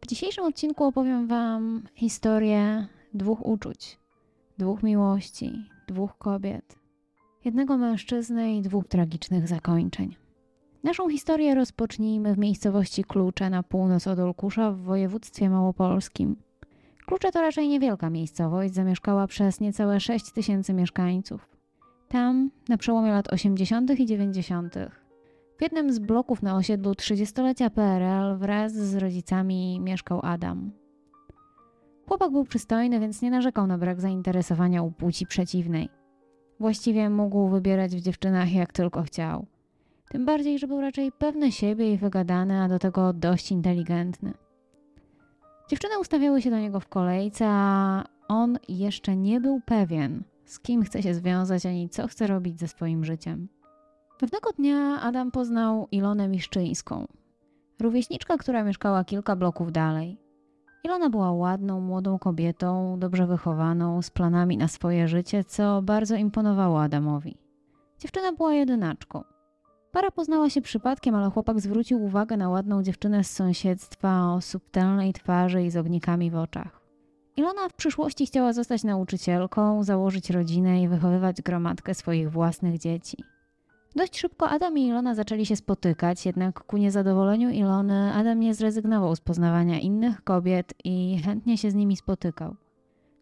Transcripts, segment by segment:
W dzisiejszym odcinku opowiem Wam historię dwóch uczuć, dwóch miłości, dwóch kobiet, jednego mężczyzny i dwóch tragicznych zakończeń. Naszą historię rozpocznijmy w miejscowości Klucze na północ od Olkusza w województwie małopolskim. Klucze to raczej niewielka miejscowość, zamieszkała przez niecałe 6 tysięcy mieszkańców. Tam, na przełomie lat 80. i 90., w jednym z bloków na osiedlu 30-lecia PRL wraz z rodzicami mieszkał Adam. Chłopak był przystojny, więc nie narzekał na brak zainteresowania u płci przeciwnej. Właściwie mógł wybierać w dziewczynach jak tylko chciał. Tym bardziej, że był raczej pewny siebie i wygadany, a do tego dość inteligentny. Dziewczyny ustawiały się do niego w kolejce, a on jeszcze nie był pewien, z kim chce się związać ani co chce robić ze swoim życiem. Pewnego dnia Adam poznał Ilonę Miszczyńską, rówieśniczkę, która mieszkała kilka bloków dalej. Ilona była ładną, młodą kobietą, dobrze wychowaną, z planami na swoje życie, co bardzo imponowało Adamowi. Dziewczyna była jedynaczką. Para poznała się przypadkiem, ale chłopak zwrócił uwagę na ładną dziewczynę z sąsiedztwa o subtelnej twarzy i z ognikami w oczach. Ilona w przyszłości chciała zostać nauczycielką, założyć rodzinę i wychowywać gromadkę swoich własnych dzieci. Dość szybko Adam i Ilona zaczęli się spotykać, jednak ku niezadowoleniu Ilony Adam nie zrezygnował z poznawania innych kobiet i chętnie się z nimi spotykał.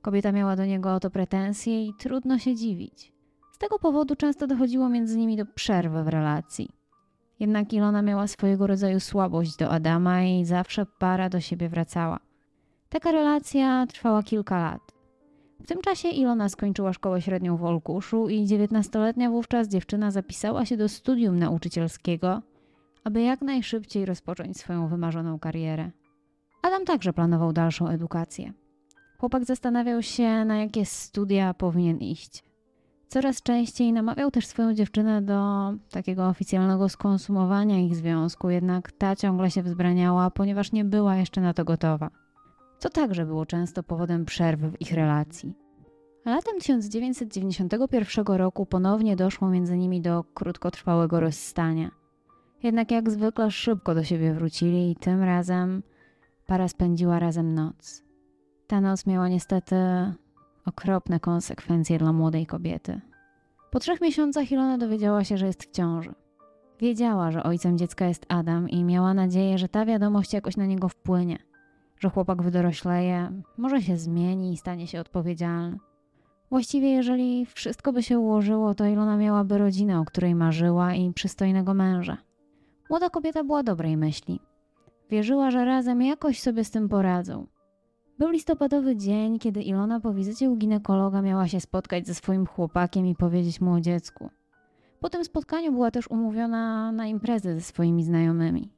Kobieta miała do niego o to pretensje i trudno się dziwić. Z tego powodu często dochodziło między nimi do przerwy w relacji. Jednak Ilona miała swojego rodzaju słabość do Adama i zawsze para do siebie wracała. Taka relacja trwała kilka lat. W tym czasie Ilona skończyła szkołę średnią w Olkuszu i 19-letnia wówczas dziewczyna zapisała się do studium nauczycielskiego, aby jak najszybciej rozpocząć swoją wymarzoną karierę. Adam także planował dalszą edukację. Chłopak zastanawiał się, na jakie studia powinien iść. Coraz częściej namawiał też swoją dziewczynę do takiego oficjalnego skonsumowania ich związku, jednak ta ciągle się wzbraniała, ponieważ nie była jeszcze na to gotowa. Co także było często powodem przerwy w ich relacji. Latem 1991 roku ponownie doszło między nimi do krótkotrwałego rozstania. Jednak jak zwykle szybko do siebie wrócili i tym razem para spędziła razem noc. Ta noc miała niestety okropne konsekwencje dla młodej kobiety. Po trzech miesiącach Ilona dowiedziała się, że jest w ciąży. Wiedziała, że ojcem dziecka jest Adam i miała nadzieję, że ta wiadomość jakoś na niego wpłynie, że chłopak wydorośleje, może się zmieni i stanie się odpowiedzialny. Właściwie, jeżeli wszystko by się ułożyło, to Ilona miałaby rodzinę, o której marzyła i przystojnego męża. Młoda kobieta była dobrej myśli. Wierzyła, że razem jakoś sobie z tym poradzą. Był listopadowy dzień, kiedy Ilona po wizycie u ginekologa miała się spotkać ze swoim chłopakiem i powiedzieć mu o dziecku. Po tym spotkaniu była też umówiona na imprezę ze swoimi znajomymi.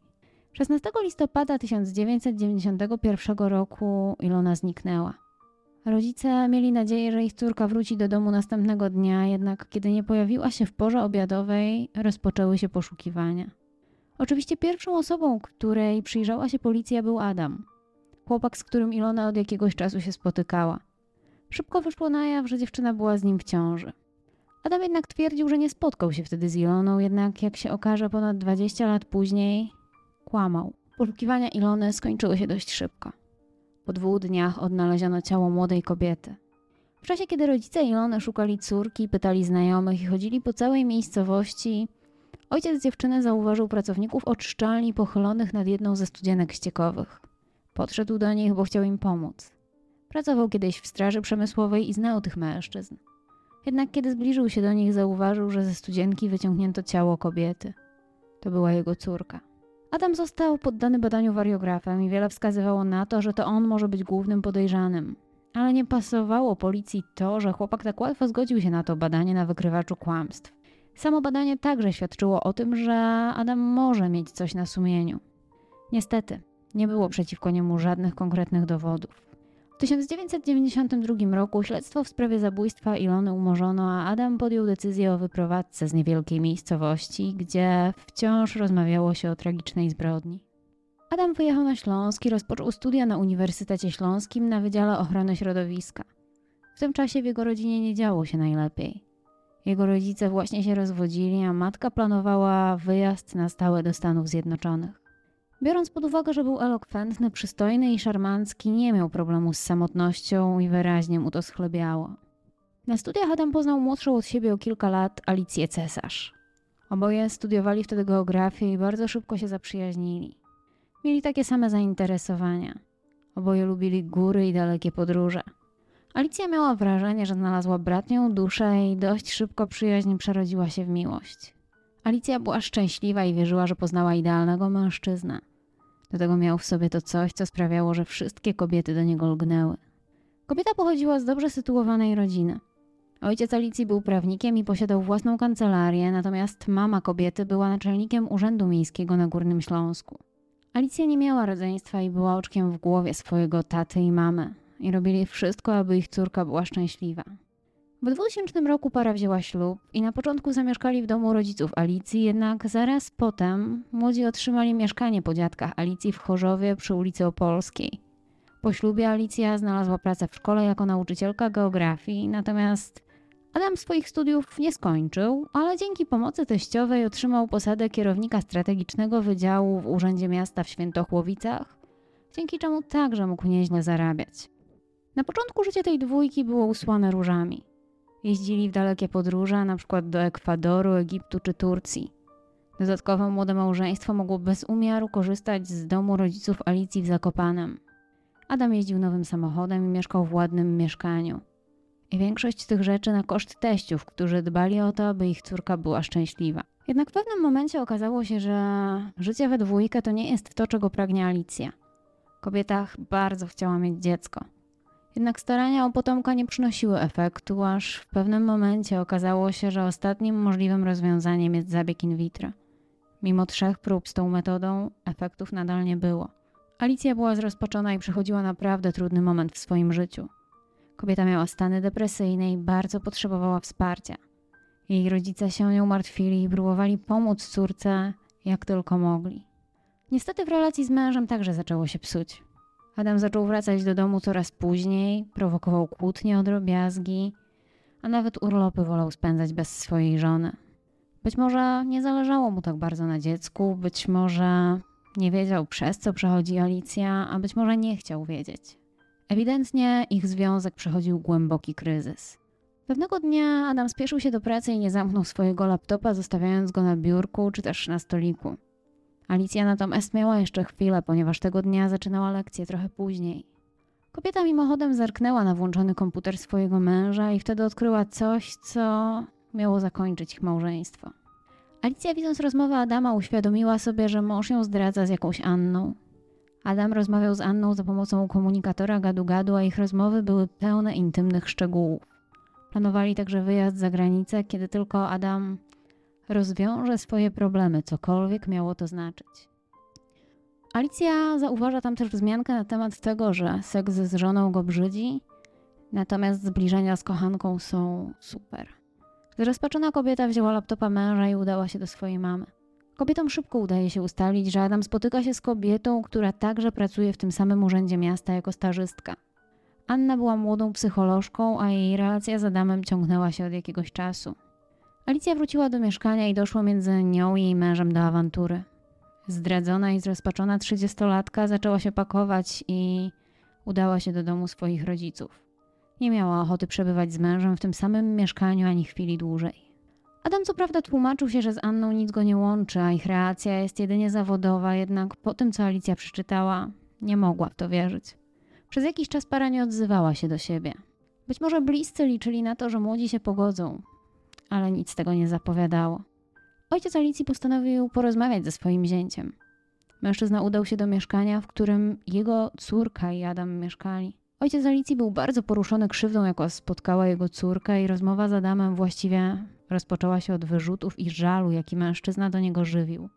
16 listopada 1991 roku Ilona zniknęła. Rodzice mieli nadzieję, że ich córka wróci do domu następnego dnia, jednak kiedy nie pojawiła się w porze obiadowej, rozpoczęły się poszukiwania. Oczywiście pierwszą osobą, której przyjrzała się policja, był Adam chłopak, z którym Ilona od jakiegoś czasu się spotykała. Szybko wyszło na jaw, że dziewczyna była z nim w ciąży. Adam jednak twierdził, że nie spotkał się wtedy z Iloną, jednak jak się okaże ponad 20 lat później, kłamał. Poszukiwania Ilony skończyły się dość szybko. Po dwóch dniach odnaleziono ciało młodej kobiety. W czasie, kiedy rodzice Ilony szukali córki, pytali znajomych i chodzili po całej miejscowości, ojciec dziewczyny zauważył pracowników oczyszczalni pochylonych nad jedną ze studzienek ściekowych. Podszedł do nich, bo chciał im pomóc. Pracował kiedyś w straży przemysłowej i znał tych mężczyzn. Jednak kiedy zbliżył się do nich, zauważył, że ze studzienki wyciągnięto ciało kobiety. To była jego córka. Adam został poddany badaniu wariografem i wiele wskazywało na to, że to on może być głównym podejrzanym. Ale nie pasowało policji to, że chłopak tak łatwo zgodził się na to badanie na wykrywaczu kłamstw. Samo badanie także świadczyło o tym, że Adam może mieć coś na sumieniu. Niestety, nie było przeciwko niemu żadnych konkretnych dowodów. 1992 roku śledztwo w sprawie zabójstwa Ilony umorzono, a Adam podjął decyzję o wyprowadzce z niewielkiej miejscowości, gdzie wciąż rozmawiało się o tragicznej zbrodni. Adam wyjechał na Śląsk i rozpoczął studia na Uniwersytecie Śląskim na Wydziale Ochrony Środowiska. W tym czasie w jego rodzinie nie działo się najlepiej. Jego rodzice właśnie się rozwodzili, a matka planowała wyjazd na stałe do Stanów Zjednoczonych. Biorąc pod uwagę, że był elokwentny, przystojny i szarmancki, nie miał problemu z samotnością i wyraźnie mu to schlebiało. Na studiach Adam poznał młodszą od siebie o kilka lat Alicję Cesarz. Oboje studiowali wtedy geografię i bardzo szybko się zaprzyjaźnili. Mieli takie same zainteresowania. Oboje lubili góry i dalekie podróże. Alicja miała wrażenie, że znalazła bratnią duszę i dość szybko przyjaźń przerodziła się w miłość. Alicja była szczęśliwa i wierzyła, że poznała idealnego mężczyznę. Do tego miał w sobie to coś, co sprawiało, że wszystkie kobiety do niego lgnęły. Kobieta pochodziła z dobrze sytuowanej rodziny. Ojciec Alicji był prawnikiem i posiadał własną kancelarię, natomiast mama kobiety była naczelnikiem Urzędu Miejskiego na Górnym Śląsku. Alicja nie miała rodzeństwa i była oczkiem w głowie swojego taty i mamy i robili wszystko, aby ich córka była szczęśliwa. W 2000 roku para wzięła ślub i na początku zamieszkali w domu rodziców Alicji, jednak zaraz potem młodzi otrzymali mieszkanie po dziadkach Alicji w Chorzowie przy ulicy Opolskiej. Po ślubie Alicja znalazła pracę w szkole jako nauczycielka geografii, natomiast Adam swoich studiów nie skończył, ale dzięki pomocy teściowej otrzymał posadę kierownika strategicznego wydziału w Urzędzie Miasta w Świętochłowicach, dzięki czemu także mógł nieźle zarabiać. Na początku życie tej dwójki było usłane różami. Jeździli w dalekie podróże, na przykład do Ekwadoru, Egiptu czy Turcji. Dodatkowo młode małżeństwo mogło bez umiaru korzystać z domu rodziców Alicji w Zakopanem. Adam jeździł nowym samochodem i mieszkał w ładnym mieszkaniu. I większość tych rzeczy na koszt teściów, którzy dbali o to, aby ich córka była szczęśliwa. Jednak w pewnym momencie okazało się, że życie we dwójkę to nie jest to, czego pragnie Alicja. Kobieta bardzo chciała mieć dziecko. Jednak starania o potomka nie przynosiły efektu, aż w pewnym momencie okazało się, że ostatnim możliwym rozwiązaniem jest zabieg in vitro. Mimo trzech prób z tą metodą, efektów nadal nie było. Alicja była zrozpaczona i przechodziła naprawdę trudny moment w swoim życiu. Kobieta miała stany depresyjne i bardzo potrzebowała wsparcia. Jej rodzice się nią martwili i próbowali pomóc córce jak tylko mogli. Niestety w relacji z mężem także zaczęło się psuć. Adam zaczął wracać do domu coraz później, prowokował kłótnie o drobiazgi, a nawet urlopy wolał spędzać bez swojej żony. Być może nie zależało mu tak bardzo na dziecku, być może nie wiedział przez co przechodzi Alicja, a być może nie chciał wiedzieć. Ewidentnie ich związek przechodził głęboki kryzys. Pewnego dnia Adam spieszył się do pracy i nie zamknął swojego laptopa, zostawiając go na biurku czy też na stoliku. Alicja natomiast miała jeszcze chwilę, ponieważ tego dnia zaczynała lekcję trochę później. Kobieta mimochodem zerknęła na włączony komputer swojego męża i wtedy odkryła coś, co miało zakończyć ich małżeństwo. Alicja, widząc rozmowę Adama, uświadomiła sobie, że mąż ją zdradza z jakąś Anną. Adam rozmawiał z Anną za pomocą komunikatora gadu-gadu, a ich rozmowy były pełne intymnych szczegółów. Planowali także wyjazd za granicę, kiedy tylko Adam rozwiąże swoje problemy, cokolwiek miało to znaczyć. Alicja zauważa tam też wzmiankę na temat tego, że seks z żoną go brzydzi, natomiast zbliżenia z kochanką są super. Zrozpaczona kobieta wzięła laptopa męża i udała się do swojej mamy. Kobietom szybko udaje się ustalić, że Adam spotyka się z kobietą, która także pracuje w tym samym urzędzie miasta jako stażystka. Anna była młodą psycholożką, a jej relacja z Adamem ciągnęła się od jakiegoś czasu. Alicja wróciła do mieszkania i doszło między nią i jej mężem do awantury. Zdradzona i zrozpaczona trzydziestolatka zaczęła się pakować i udała się do domu swoich rodziców. Nie miała ochoty przebywać z mężem w tym samym mieszkaniu ani chwili dłużej. Adam co prawda tłumaczył się, że z Anną nic go nie łączy, a ich relacja jest jedynie zawodowa, jednak po tym, co Alicja przeczytała, nie mogła w to wierzyć. Przez jakiś czas para nie odzywała się do siebie. Być może bliscy liczyli na to, że młodzi się pogodzą, ale nic tego nie zapowiadało. Ojciec Alicji postanowił porozmawiać ze swoim zięciem. Mężczyzna udał się do mieszkania, w którym jego córka i Adam mieszkali. Ojciec Alicji był bardzo poruszony krzywdą, jaka spotkała jego córkę, i rozmowa z Adamem właściwie rozpoczęła się od wyrzutów i żalu, jaki mężczyzna do niego żywił.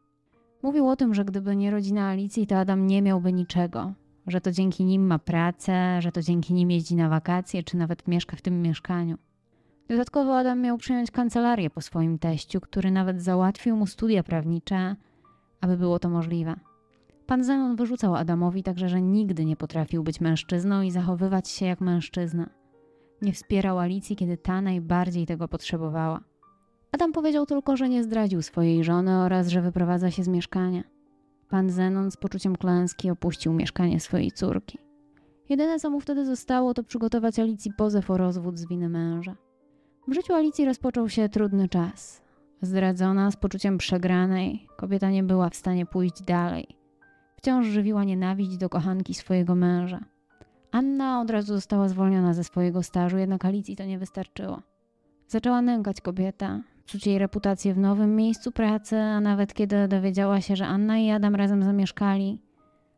Mówił o tym, że gdyby nie rodzina Alicji, to Adam nie miałby niczego, że to dzięki nim ma pracę, że to dzięki nim jeździ na wakacje, czy nawet mieszka w tym mieszkaniu. Dodatkowo Adam miał przejąć kancelarię po swoim teściu, który nawet załatwił mu studia prawnicze, aby było to możliwe. Pan Zenon wyrzucał Adamowi także, że nigdy nie potrafił być mężczyzną i zachowywać się jak mężczyzna. Nie wspierał Alicji, kiedy ta najbardziej tego potrzebowała. Adam powiedział tylko, że nie zdradził swojej żony oraz że wyprowadza się z mieszkania. Pan Zenon z poczuciem klęski opuścił mieszkanie swojej córki. Jedyne, co mu wtedy zostało, to przygotować Alicji pozew o rozwód z winy męża. W życiu Alicji rozpoczął się trudny czas. Zdradzona, z poczuciem przegranej, kobieta nie była w stanie pójść dalej. Wciąż żywiła nienawiść do kochanki swojego męża. Anna od razu została zwolniona ze swojego stażu, jednak Alicji to nie wystarczyło. Zaczęła nękać kobieta, psuć jej reputację w nowym miejscu pracy, a nawet kiedy dowiedziała się, że Anna i Adam razem zamieszkali,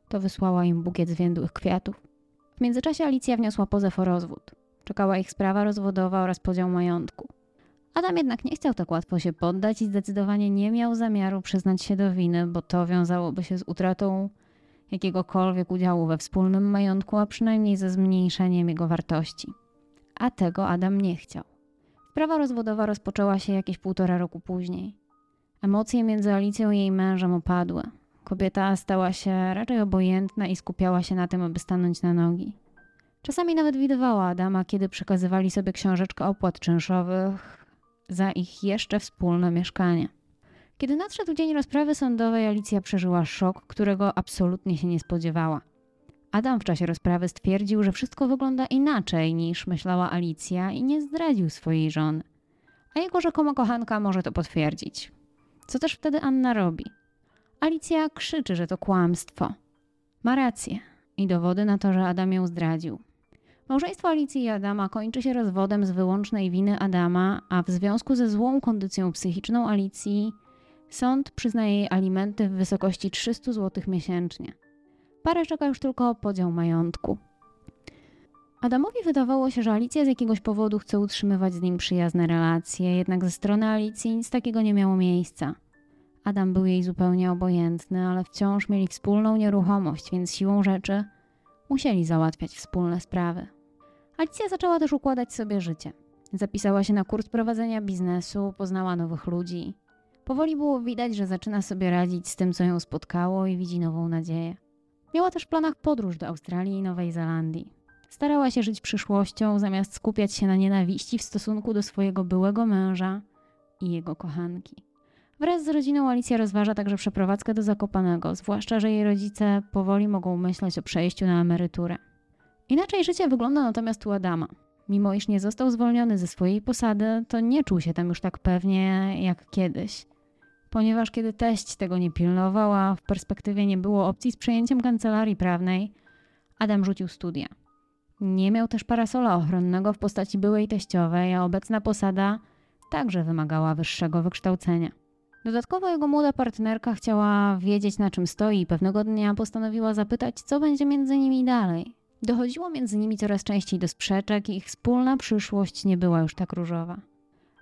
to wysłała im bukiet zwiędłych kwiatów. W międzyczasie Alicja wniosła pozew o rozwód. Czekała ich sprawa rozwodowa oraz podział majątku. Adam jednak nie chciał tak łatwo się poddać i zdecydowanie nie miał zamiaru przyznać się do winy, bo to wiązałoby się z utratą jakiegokolwiek udziału we wspólnym majątku, a przynajmniej ze zmniejszeniem jego wartości. A tego Adam nie chciał. Sprawa rozwodowa rozpoczęła się jakieś półtora roku później. Emocje między Alicją i jej mężem opadły. Kobieta stała się raczej obojętna i skupiała się na tym, aby stanąć na nogi. Czasami nawet widywała Adama, kiedy przekazywali sobie książeczkę opłat czynszowych za ich jeszcze wspólne mieszkanie. Kiedy nadszedł dzień rozprawy sądowej, Alicja przeżyła szok, którego absolutnie się nie spodziewała. Adam w czasie rozprawy stwierdził, że wszystko wygląda inaczej niż myślała Alicja i nie zdradził swojej żony. A jego rzekoma kochanka może to potwierdzić. Co też wtedy Anna robi? Alicja krzyczy, że to kłamstwo. Ma rację i dowody na to, że Adam ją zdradził. Małżeństwo Alicji i Adama kończy się rozwodem z wyłącznej winy Adama, a w związku ze złą kondycją psychiczną Alicji sąd przyznaje jej alimenty w wysokości 300 zł miesięcznie. Parę czeka już tylko podział majątku. Adamowi wydawało się, że Alicja z jakiegoś powodu chce utrzymywać z nim przyjazne relacje, jednak ze strony Alicji nic takiego nie miało miejsca. Adam był jej zupełnie obojętny, ale wciąż mieli wspólną nieruchomość, więc siłą rzeczy musieli załatwiać wspólne sprawy. Alicja zaczęła też układać sobie życie. Zapisała się na kurs prowadzenia biznesu, poznała nowych ludzi. Powoli było widać, że zaczyna sobie radzić z tym, co ją spotkało i widzi nową nadzieję. Miała też w planach podróż do Australii i Nowej Zelandii. Starała się żyć przyszłością, zamiast skupiać się na nienawiści w stosunku do swojego byłego męża i jego kochanki. Wraz z rodziną Alicja rozważa także przeprowadzkę do Zakopanego, zwłaszcza, że jej rodzice powoli mogą myśleć o przejściu na emeryturę. Inaczej życie wygląda natomiast u Adama. Mimo iż nie został zwolniony ze swojej posady, to nie czuł się tam już tak pewnie jak kiedyś. Ponieważ kiedy teść tego nie pilnował, a w perspektywie nie było opcji z przejęciem kancelarii prawnej, Adam rzucił studia. Nie miał też parasola ochronnego w postaci byłej teściowej, a obecna posada także wymagała wyższego wykształcenia. Dodatkowo jego młoda partnerka chciała wiedzieć, na czym stoi i pewnego dnia postanowiła zapytać, co będzie między nimi dalej. Dochodziło między nimi coraz częściej do sprzeczek i ich wspólna przyszłość nie była już tak różowa.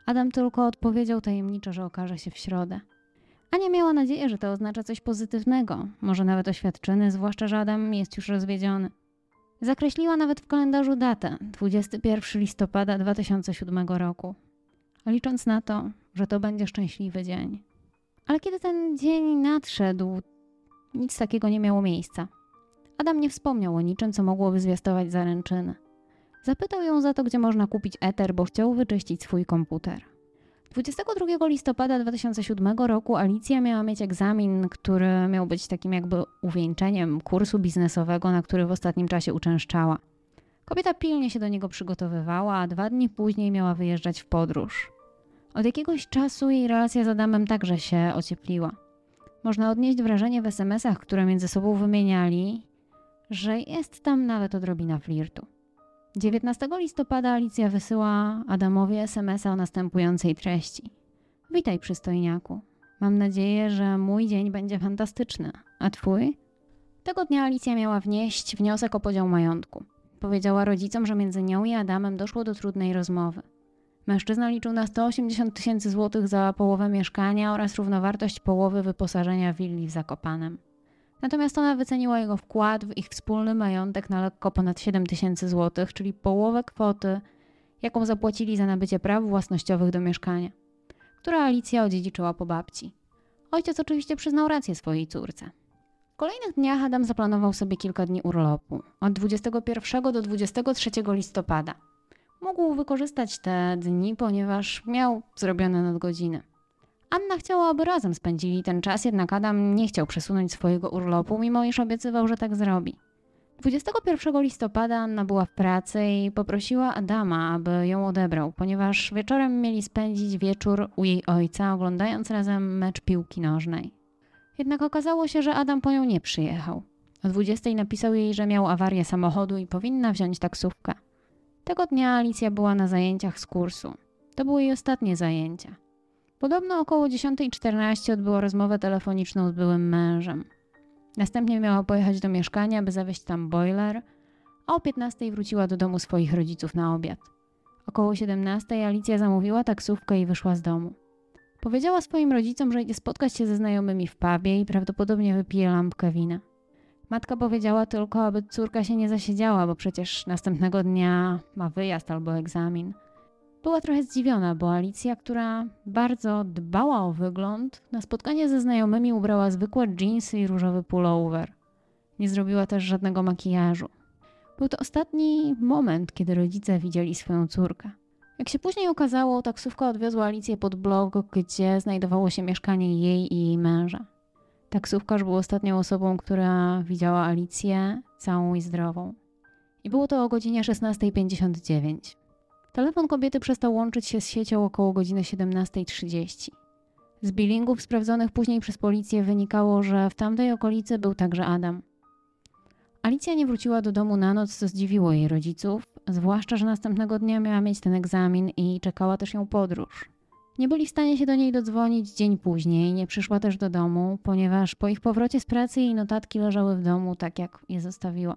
Adam tylko odpowiedział tajemniczo, że okaże się w środę. Ania miała nadzieję, że to oznacza coś pozytywnego, może nawet oświadczyny, zwłaszcza, że Adam jest już rozwiedziony. Zakreśliła nawet w kalendarzu datę 21 listopada 2007 roku, licząc na to, że to będzie szczęśliwy dzień. Ale kiedy ten dzień nadszedł, nic takiego nie miało miejsca. Adam nie wspomniał o niczym, co mogłoby zwiastować zaręczyny. Zapytał ją za to, gdzie można kupić eter, bo chciał wyczyścić swój komputer. 22 listopada 2007 roku Alicja miała mieć egzamin, który miał być takim jakby uwieńczeniem kursu biznesowego, na który w ostatnim czasie uczęszczała. Kobieta pilnie się do niego przygotowywała, a dwa dni później miała wyjeżdżać w podróż. Od jakiegoś czasu jej relacja z Adamem także się ociepliła. Można odnieść wrażenie w SMS-ach, które między sobą wymieniali, że jest tam nawet odrobina flirtu. 19 listopada Alicja wysyła Adamowi SMS-a o następującej treści. Witaj, przystojniaku. Mam nadzieję, że mój dzień będzie fantastyczny. A twój? Tego dnia Alicja miała wnieść wniosek o podział majątku. Powiedziała rodzicom, że między nią i Adamem doszło do trudnej rozmowy. Mężczyzna liczył na 180 tysięcy złotych za połowę mieszkania oraz równowartość połowy wyposażenia willi w Zakopanem. Natomiast ona wyceniła jego wkład w ich wspólny majątek na lekko ponad 7 tysięcy złotych, czyli połowę kwoty, jaką zapłacili za nabycie praw własnościowych do mieszkania, które Alicja odziedziczyła po babci. Ojciec oczywiście przyznał rację swojej córce. W kolejnych dniach Adam zaplanował sobie kilka dni urlopu, od 21 do 23 listopada. Mógł wykorzystać te dni, ponieważ miał zrobione nadgodziny. Anna chciała, aby razem spędzili ten czas, jednak Adam nie chciał przesunąć swojego urlopu, mimo iż obiecywał, że tak zrobi. 21 listopada Anna była w pracy i poprosiła Adama, aby ją odebrał, ponieważ wieczorem mieli spędzić wieczór u jej ojca, oglądając razem mecz piłki nożnej. Jednak okazało się, że Adam po nią nie przyjechał. O 20 napisał jej, że miał awarię samochodu i powinna wziąć taksówkę. Tego dnia Alicja była na zajęciach z kursu. To były jej ostatnie zajęcia. Podobno około 10.14 odbyła rozmowę telefoniczną z byłym mężem. Następnie miała pojechać do mieszkania, by zawieźć tam boiler, a o 15 wróciła do domu swoich rodziców na obiad. Około 17 Alicja zamówiła taksówkę i wyszła z domu. Powiedziała swoim rodzicom, że idzie spotkać się ze znajomymi w pubie i prawdopodobnie wypije lampkę wina. Matka powiedziała tylko, aby córka się nie zasiedziała, bo przecież następnego dnia ma wyjazd albo egzamin. Była trochę zdziwiona, bo Alicja, która bardzo dbała o wygląd, na spotkanie ze znajomymi ubrała zwykłe dżinsy i różowy pullover. Nie zrobiła też żadnego makijażu. Był to ostatni moment, kiedy rodzice widzieli swoją córkę. Jak się później okazało, taksówka odwiozła Alicję pod blok, gdzie znajdowało się mieszkanie jej i jej męża. Taksówkarz był ostatnią osobą, która widziała Alicję całą i zdrową. I było to o godzinie 16.59. Telefon kobiety przestał łączyć się z siecią około godziny 17.30. Z billingów sprawdzonych później przez policję wynikało, że w tamtej okolicy był także Adam. Alicja nie wróciła do domu na noc, co zdziwiło jej rodziców, zwłaszcza, że następnego dnia miała mieć ten egzamin i czekała też ją podróż. Nie byli w stanie się do niej dodzwonić dzień później, nie przyszła też do domu, ponieważ po ich powrocie z pracy jej notatki leżały w domu tak, jak je zostawiła.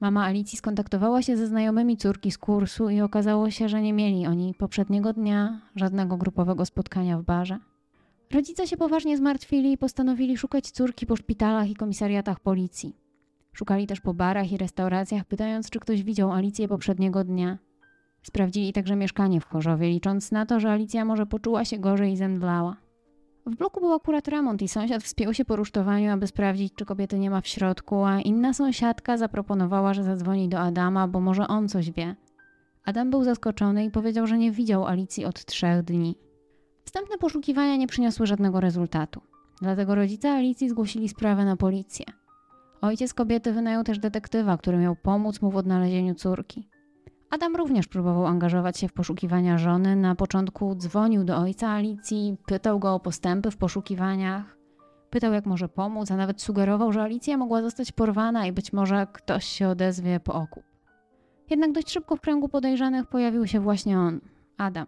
Mama Alicji skontaktowała się ze znajomymi córki z kursu i okazało się, że nie mieli oni poprzedniego dnia żadnego grupowego spotkania w barze. Rodzice się poważnie zmartwili i postanowili szukać córki po szpitalach i komisariatach policji. Szukali też po barach i restauracjach, pytając, czy ktoś widział Alicję poprzedniego dnia. Sprawdzili także mieszkanie w Chorzowie, licząc na to, że Alicja może poczuła się gorzej i zemdlała. W bloku był akurat remont i sąsiad wspiął się po rusztowaniu, aby sprawdzić, czy kobiety nie ma w środku, a inna sąsiadka zaproponowała, że zadzwoni do Adama, bo może on coś wie. Adam był zaskoczony i powiedział, że nie widział Alicji od trzech dni. Wstępne poszukiwania nie przyniosły żadnego rezultatu. Dlatego rodzice Alicji zgłosili sprawę na policję. Ojciec kobiety wynajął też detektywa, który miał pomóc mu w odnalezieniu córki. Adam również próbował angażować się w poszukiwania żony. Na początku dzwonił do ojca Alicji, pytał go o postępy w poszukiwaniach, pytał jak może pomóc, a nawet sugerował, że Alicja mogła zostać porwana i być może ktoś się odezwie po okup. Jednak dość szybko w kręgu podejrzanych pojawił się właśnie on, Adam.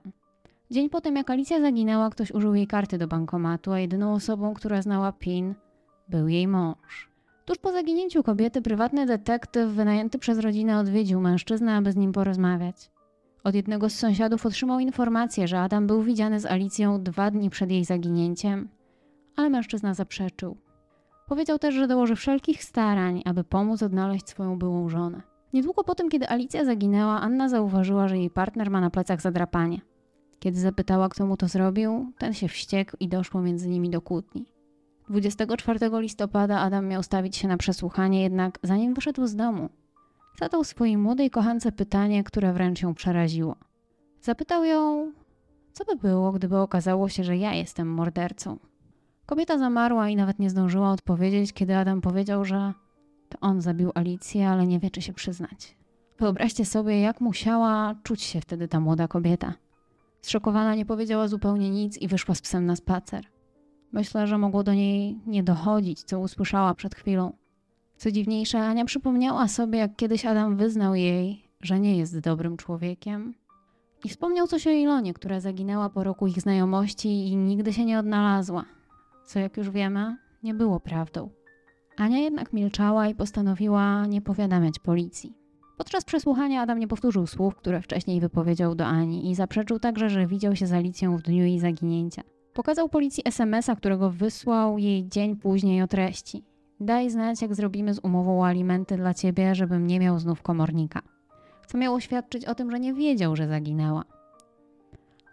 Dzień po tym, jak Alicja zaginęła, ktoś użył jej karty do bankomatu, a jedyną osobą, która znała PIN, był jej mąż. Tuż po zaginięciu kobiety prywatny detektyw wynajęty przez rodzinę odwiedził mężczyznę, aby z nim porozmawiać. Od jednego z sąsiadów otrzymał informację, że Adam był widziany z Alicją dwa dni przed jej zaginięciem, ale mężczyzna zaprzeczył. Powiedział też, że dołoży wszelkich starań, aby pomóc odnaleźć swoją byłą żonę. Niedługo po tym, kiedy Alicja zaginęła, Anna zauważyła, że jej partner ma na plecach zadrapanie. Kiedy zapytała, kto mu to zrobił, ten się wściekł i doszło między nimi do kłótni. 24 listopada Adam miał stawić się na przesłuchanie, jednak zanim wyszedł z domu, zadał swojej młodej kochance pytanie, które wręcz ją przeraziło. Zapytał ją, co by było, gdyby okazało się, że ja jestem mordercą. Kobieta zamarła i nawet nie zdążyła odpowiedzieć, kiedy Adam powiedział, że to on zabił Alicję, ale nie wie, czy się przyznać. Wyobraźcie sobie, jak musiała czuć się wtedy ta młoda kobieta. Zszokowana nie powiedziała zupełnie nic i wyszła z psem na spacer. Myślę, że mogło do niej nie dochodzić, co usłyszała przed chwilą. Co dziwniejsze, Ania przypomniała sobie, jak kiedyś Adam wyznał jej, że nie jest dobrym człowiekiem. I wspomniał coś o Ilonie, która zaginęła po roku ich znajomości i nigdy się nie odnalazła. Co jak już wiemy, nie było prawdą. Ania jednak milczała i postanowiła nie powiadamiać policji. Podczas przesłuchania Adam nie powtórzył słów, które wcześniej wypowiedział do Ani i zaprzeczył także, że widział się z Alicją w dniu jej zaginięcia. Pokazał policji SMS-a, którego wysłał jej dzień później o treści. Daj znać, jak zrobimy z umową alimenty dla ciebie, żebym nie miał znów komornika. Co miało świadczyć o tym, że nie wiedział, że zaginęła.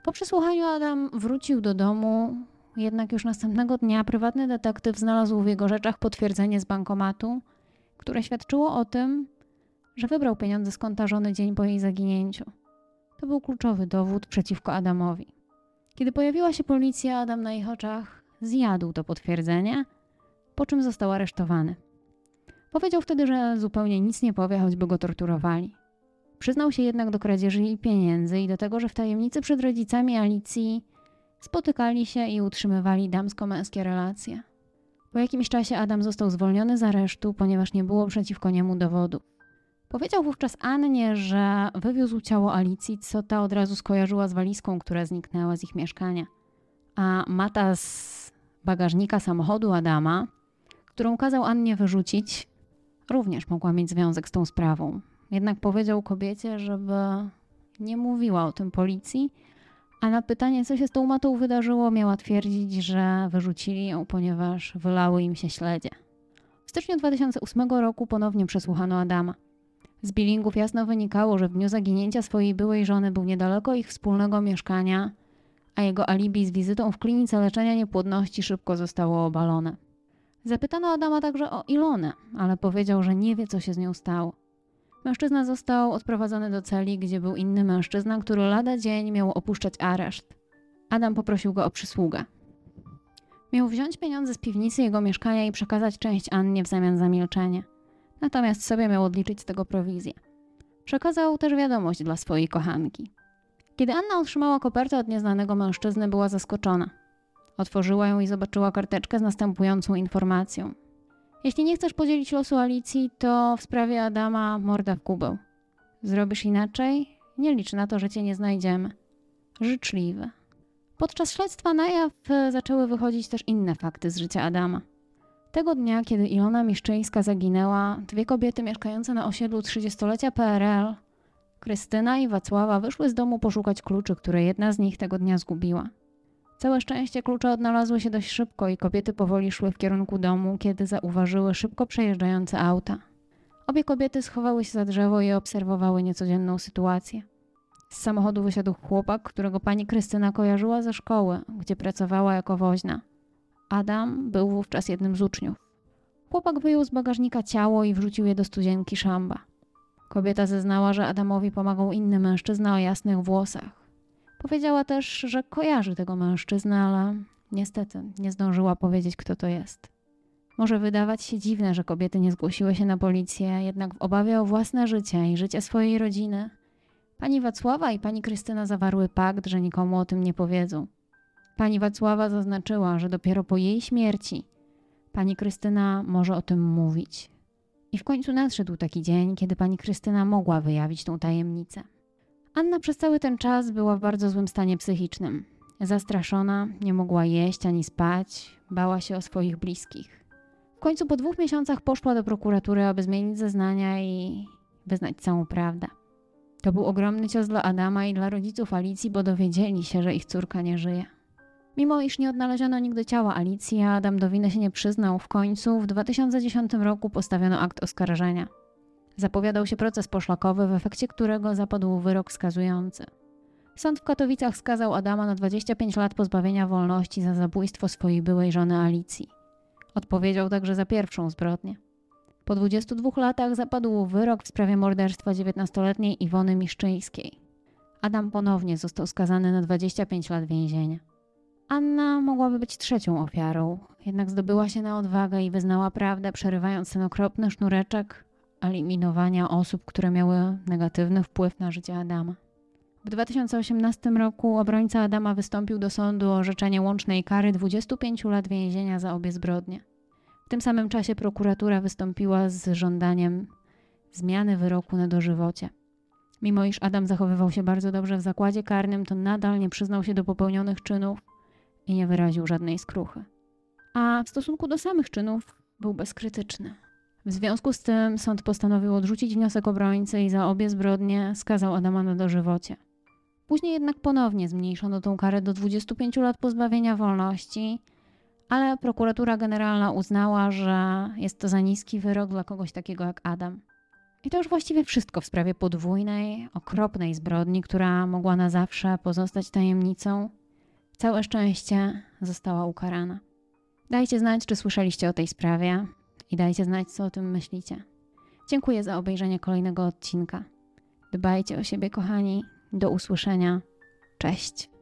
Po przesłuchaniu Adam wrócił do domu, jednak już następnego dnia prywatny detektyw znalazł w jego rzeczach potwierdzenie z bankomatu, które świadczyło o tym, że wybrał pieniądze z konta żony dzień po jej zaginięciu. To był kluczowy dowód przeciwko Adamowi. Kiedy pojawiła się policja, Adam na ich oczach zjadł to potwierdzenie, po czym został aresztowany. Powiedział wtedy, że zupełnie nic nie powie, choćby go torturowali. Przyznał się jednak do kradzieży i pieniędzy i do tego, że w tajemnicy przed rodzicami Alicji spotykali się i utrzymywali damsko-męskie relacje. Po jakimś czasie Adam został zwolniony z aresztu, ponieważ nie było przeciwko niemu dowodu. Powiedział wówczas Annie, że wywiózł ciało Alicji, co ta od razu skojarzyła z walizką, która zniknęła z ich mieszkania. A mata z bagażnika samochodu Adama, którą kazał Annie wyrzucić, również mogła mieć związek z tą sprawą. Jednak powiedział kobiecie, żeby nie mówiła o tym policji, a na pytanie, co się z tą matą wydarzyło, miała twierdzić, że wyrzucili ją, ponieważ wylały im się śledzie. W styczniu 2008 roku ponownie przesłuchano Adama. Z billingów jasno wynikało, że w dniu zaginięcia swojej byłej żony był niedaleko ich wspólnego mieszkania, a jego alibi z wizytą w klinice leczenia niepłodności szybko zostało obalone. Zapytano Adama także o Ilonę, ale powiedział, że nie wie, co się z nią stało. Mężczyzna został odprowadzony do celi, gdzie był inny mężczyzna, który lada dzień miał opuszczać areszt. Adam poprosił go o przysługę. Miał wziąć pieniądze z piwnicy jego mieszkania i przekazać część Annie w zamian za milczenie. Natomiast sobie miał odliczyć z tego prowizję. Przekazał też wiadomość dla swojej kochanki. Kiedy Anna otrzymała kopertę od nieznanego mężczyzny, była zaskoczona. Otworzyła ją i zobaczyła karteczkę z następującą informacją. Jeśli nie chcesz podzielić losu Alicji, to w sprawie Adama morda w kubę. Zrobisz inaczej? Nie licz na to, że cię nie znajdziemy. Życzliwe. Podczas śledztwa na jaw e, zaczęły wychodzić też inne fakty z życia Adama. Tego dnia, kiedy Ilona Miszczyńska zaginęła, dwie kobiety mieszkające na osiedlu 30-lecia PRL, Krystyna i Wacława, wyszły z domu poszukać kluczy, które jedna z nich tego dnia zgubiła. Całe szczęście klucze odnalazły się dość szybko i kobiety powoli szły w kierunku domu, kiedy zauważyły szybko przejeżdżające auta. Obie kobiety schowały się za drzewo i obserwowały niecodzienną sytuację. Z samochodu wysiadł chłopak, którego pani Krystyna kojarzyła ze szkoły, gdzie pracowała jako woźna. Adam był wówczas jednym z uczniów. Chłopak wyjął z bagażnika ciało i wrzucił je do studzienki szamba. Kobieta zeznała, że Adamowi pomagał inny mężczyzna o jasnych włosach. Powiedziała też, że kojarzy tego mężczyznę, ale niestety nie zdążyła powiedzieć, kto to jest. Może wydawać się dziwne, że kobiety nie zgłosiły się na policję, jednak w obawie o własne życie i życie swojej rodziny, pani Wacława i pani Krystyna zawarły pakt, że nikomu o tym nie powiedzą. Pani Wacława zaznaczyła, że dopiero po jej śmierci pani Krystyna może o tym mówić. I w końcu nadszedł taki dzień, kiedy pani Krystyna mogła wyjawić tą tajemnicę. Anna przez cały ten czas była w bardzo złym stanie psychicznym. Zastraszona, nie mogła jeść ani spać, bała się o swoich bliskich. W końcu po dwóch miesiącach poszła do prokuratury, aby zmienić zeznania i wyznać całą prawdę. To był ogromny cios dla Adama i dla rodziców Alicji, bo dowiedzieli się, że ich córka nie żyje. Mimo iż nie odnaleziono nigdy ciała Alicji, Adam do winy się nie przyznał, w końcu w 2010 roku postawiono akt oskarżenia. Zapowiadał się proces poszlakowy, w efekcie którego zapadł wyrok skazujący. Sąd w Katowicach skazał Adama na 25 lat pozbawienia wolności za zabójstwo swojej byłej żony Alicji. Odpowiedział także za pierwszą zbrodnię. Po 22 latach zapadł wyrok w sprawie morderstwa 19-letniej Iwony Miszczyńskiej. Adam ponownie został skazany na 25 lat więzienia. Anna mogłaby być trzecią ofiarą, jednak zdobyła się na odwagę i wyznała prawdę, przerywając ten okropny sznureczek eliminowania osób, które miały negatywny wpływ na życie Adama. W 2018 roku obrońca Adama wystąpił do sądu o orzeczenie łącznej kary 25 lat więzienia za obie zbrodnie. W tym samym czasie prokuratura wystąpiła z żądaniem zmiany wyroku na dożywocie. Mimo iż Adam zachowywał się bardzo dobrze w zakładzie karnym, to nadal nie przyznał się do popełnionych czynów i nie wyraził żadnej skruchy. A w stosunku do samych czynów był bezkrytyczny. W związku z tym sąd postanowił odrzucić wniosek obrońcy i za obie zbrodnie skazał Adama na dożywocie. Później jednak ponownie zmniejszono tą karę do 25 lat pozbawienia wolności, ale prokuratura generalna uznała, że jest to za niski wyrok dla kogoś takiego jak Adam. I to już właściwie wszystko w sprawie podwójnej, okropnej zbrodni, która mogła na zawsze pozostać tajemnicą. Całe szczęście została ukarana. Dajcie znać, czy słyszeliście o tej sprawie i dajcie znać, co o tym myślicie. Dziękuję za obejrzenie kolejnego odcinka. Dbajcie o siebie, kochani. Do usłyszenia. Cześć.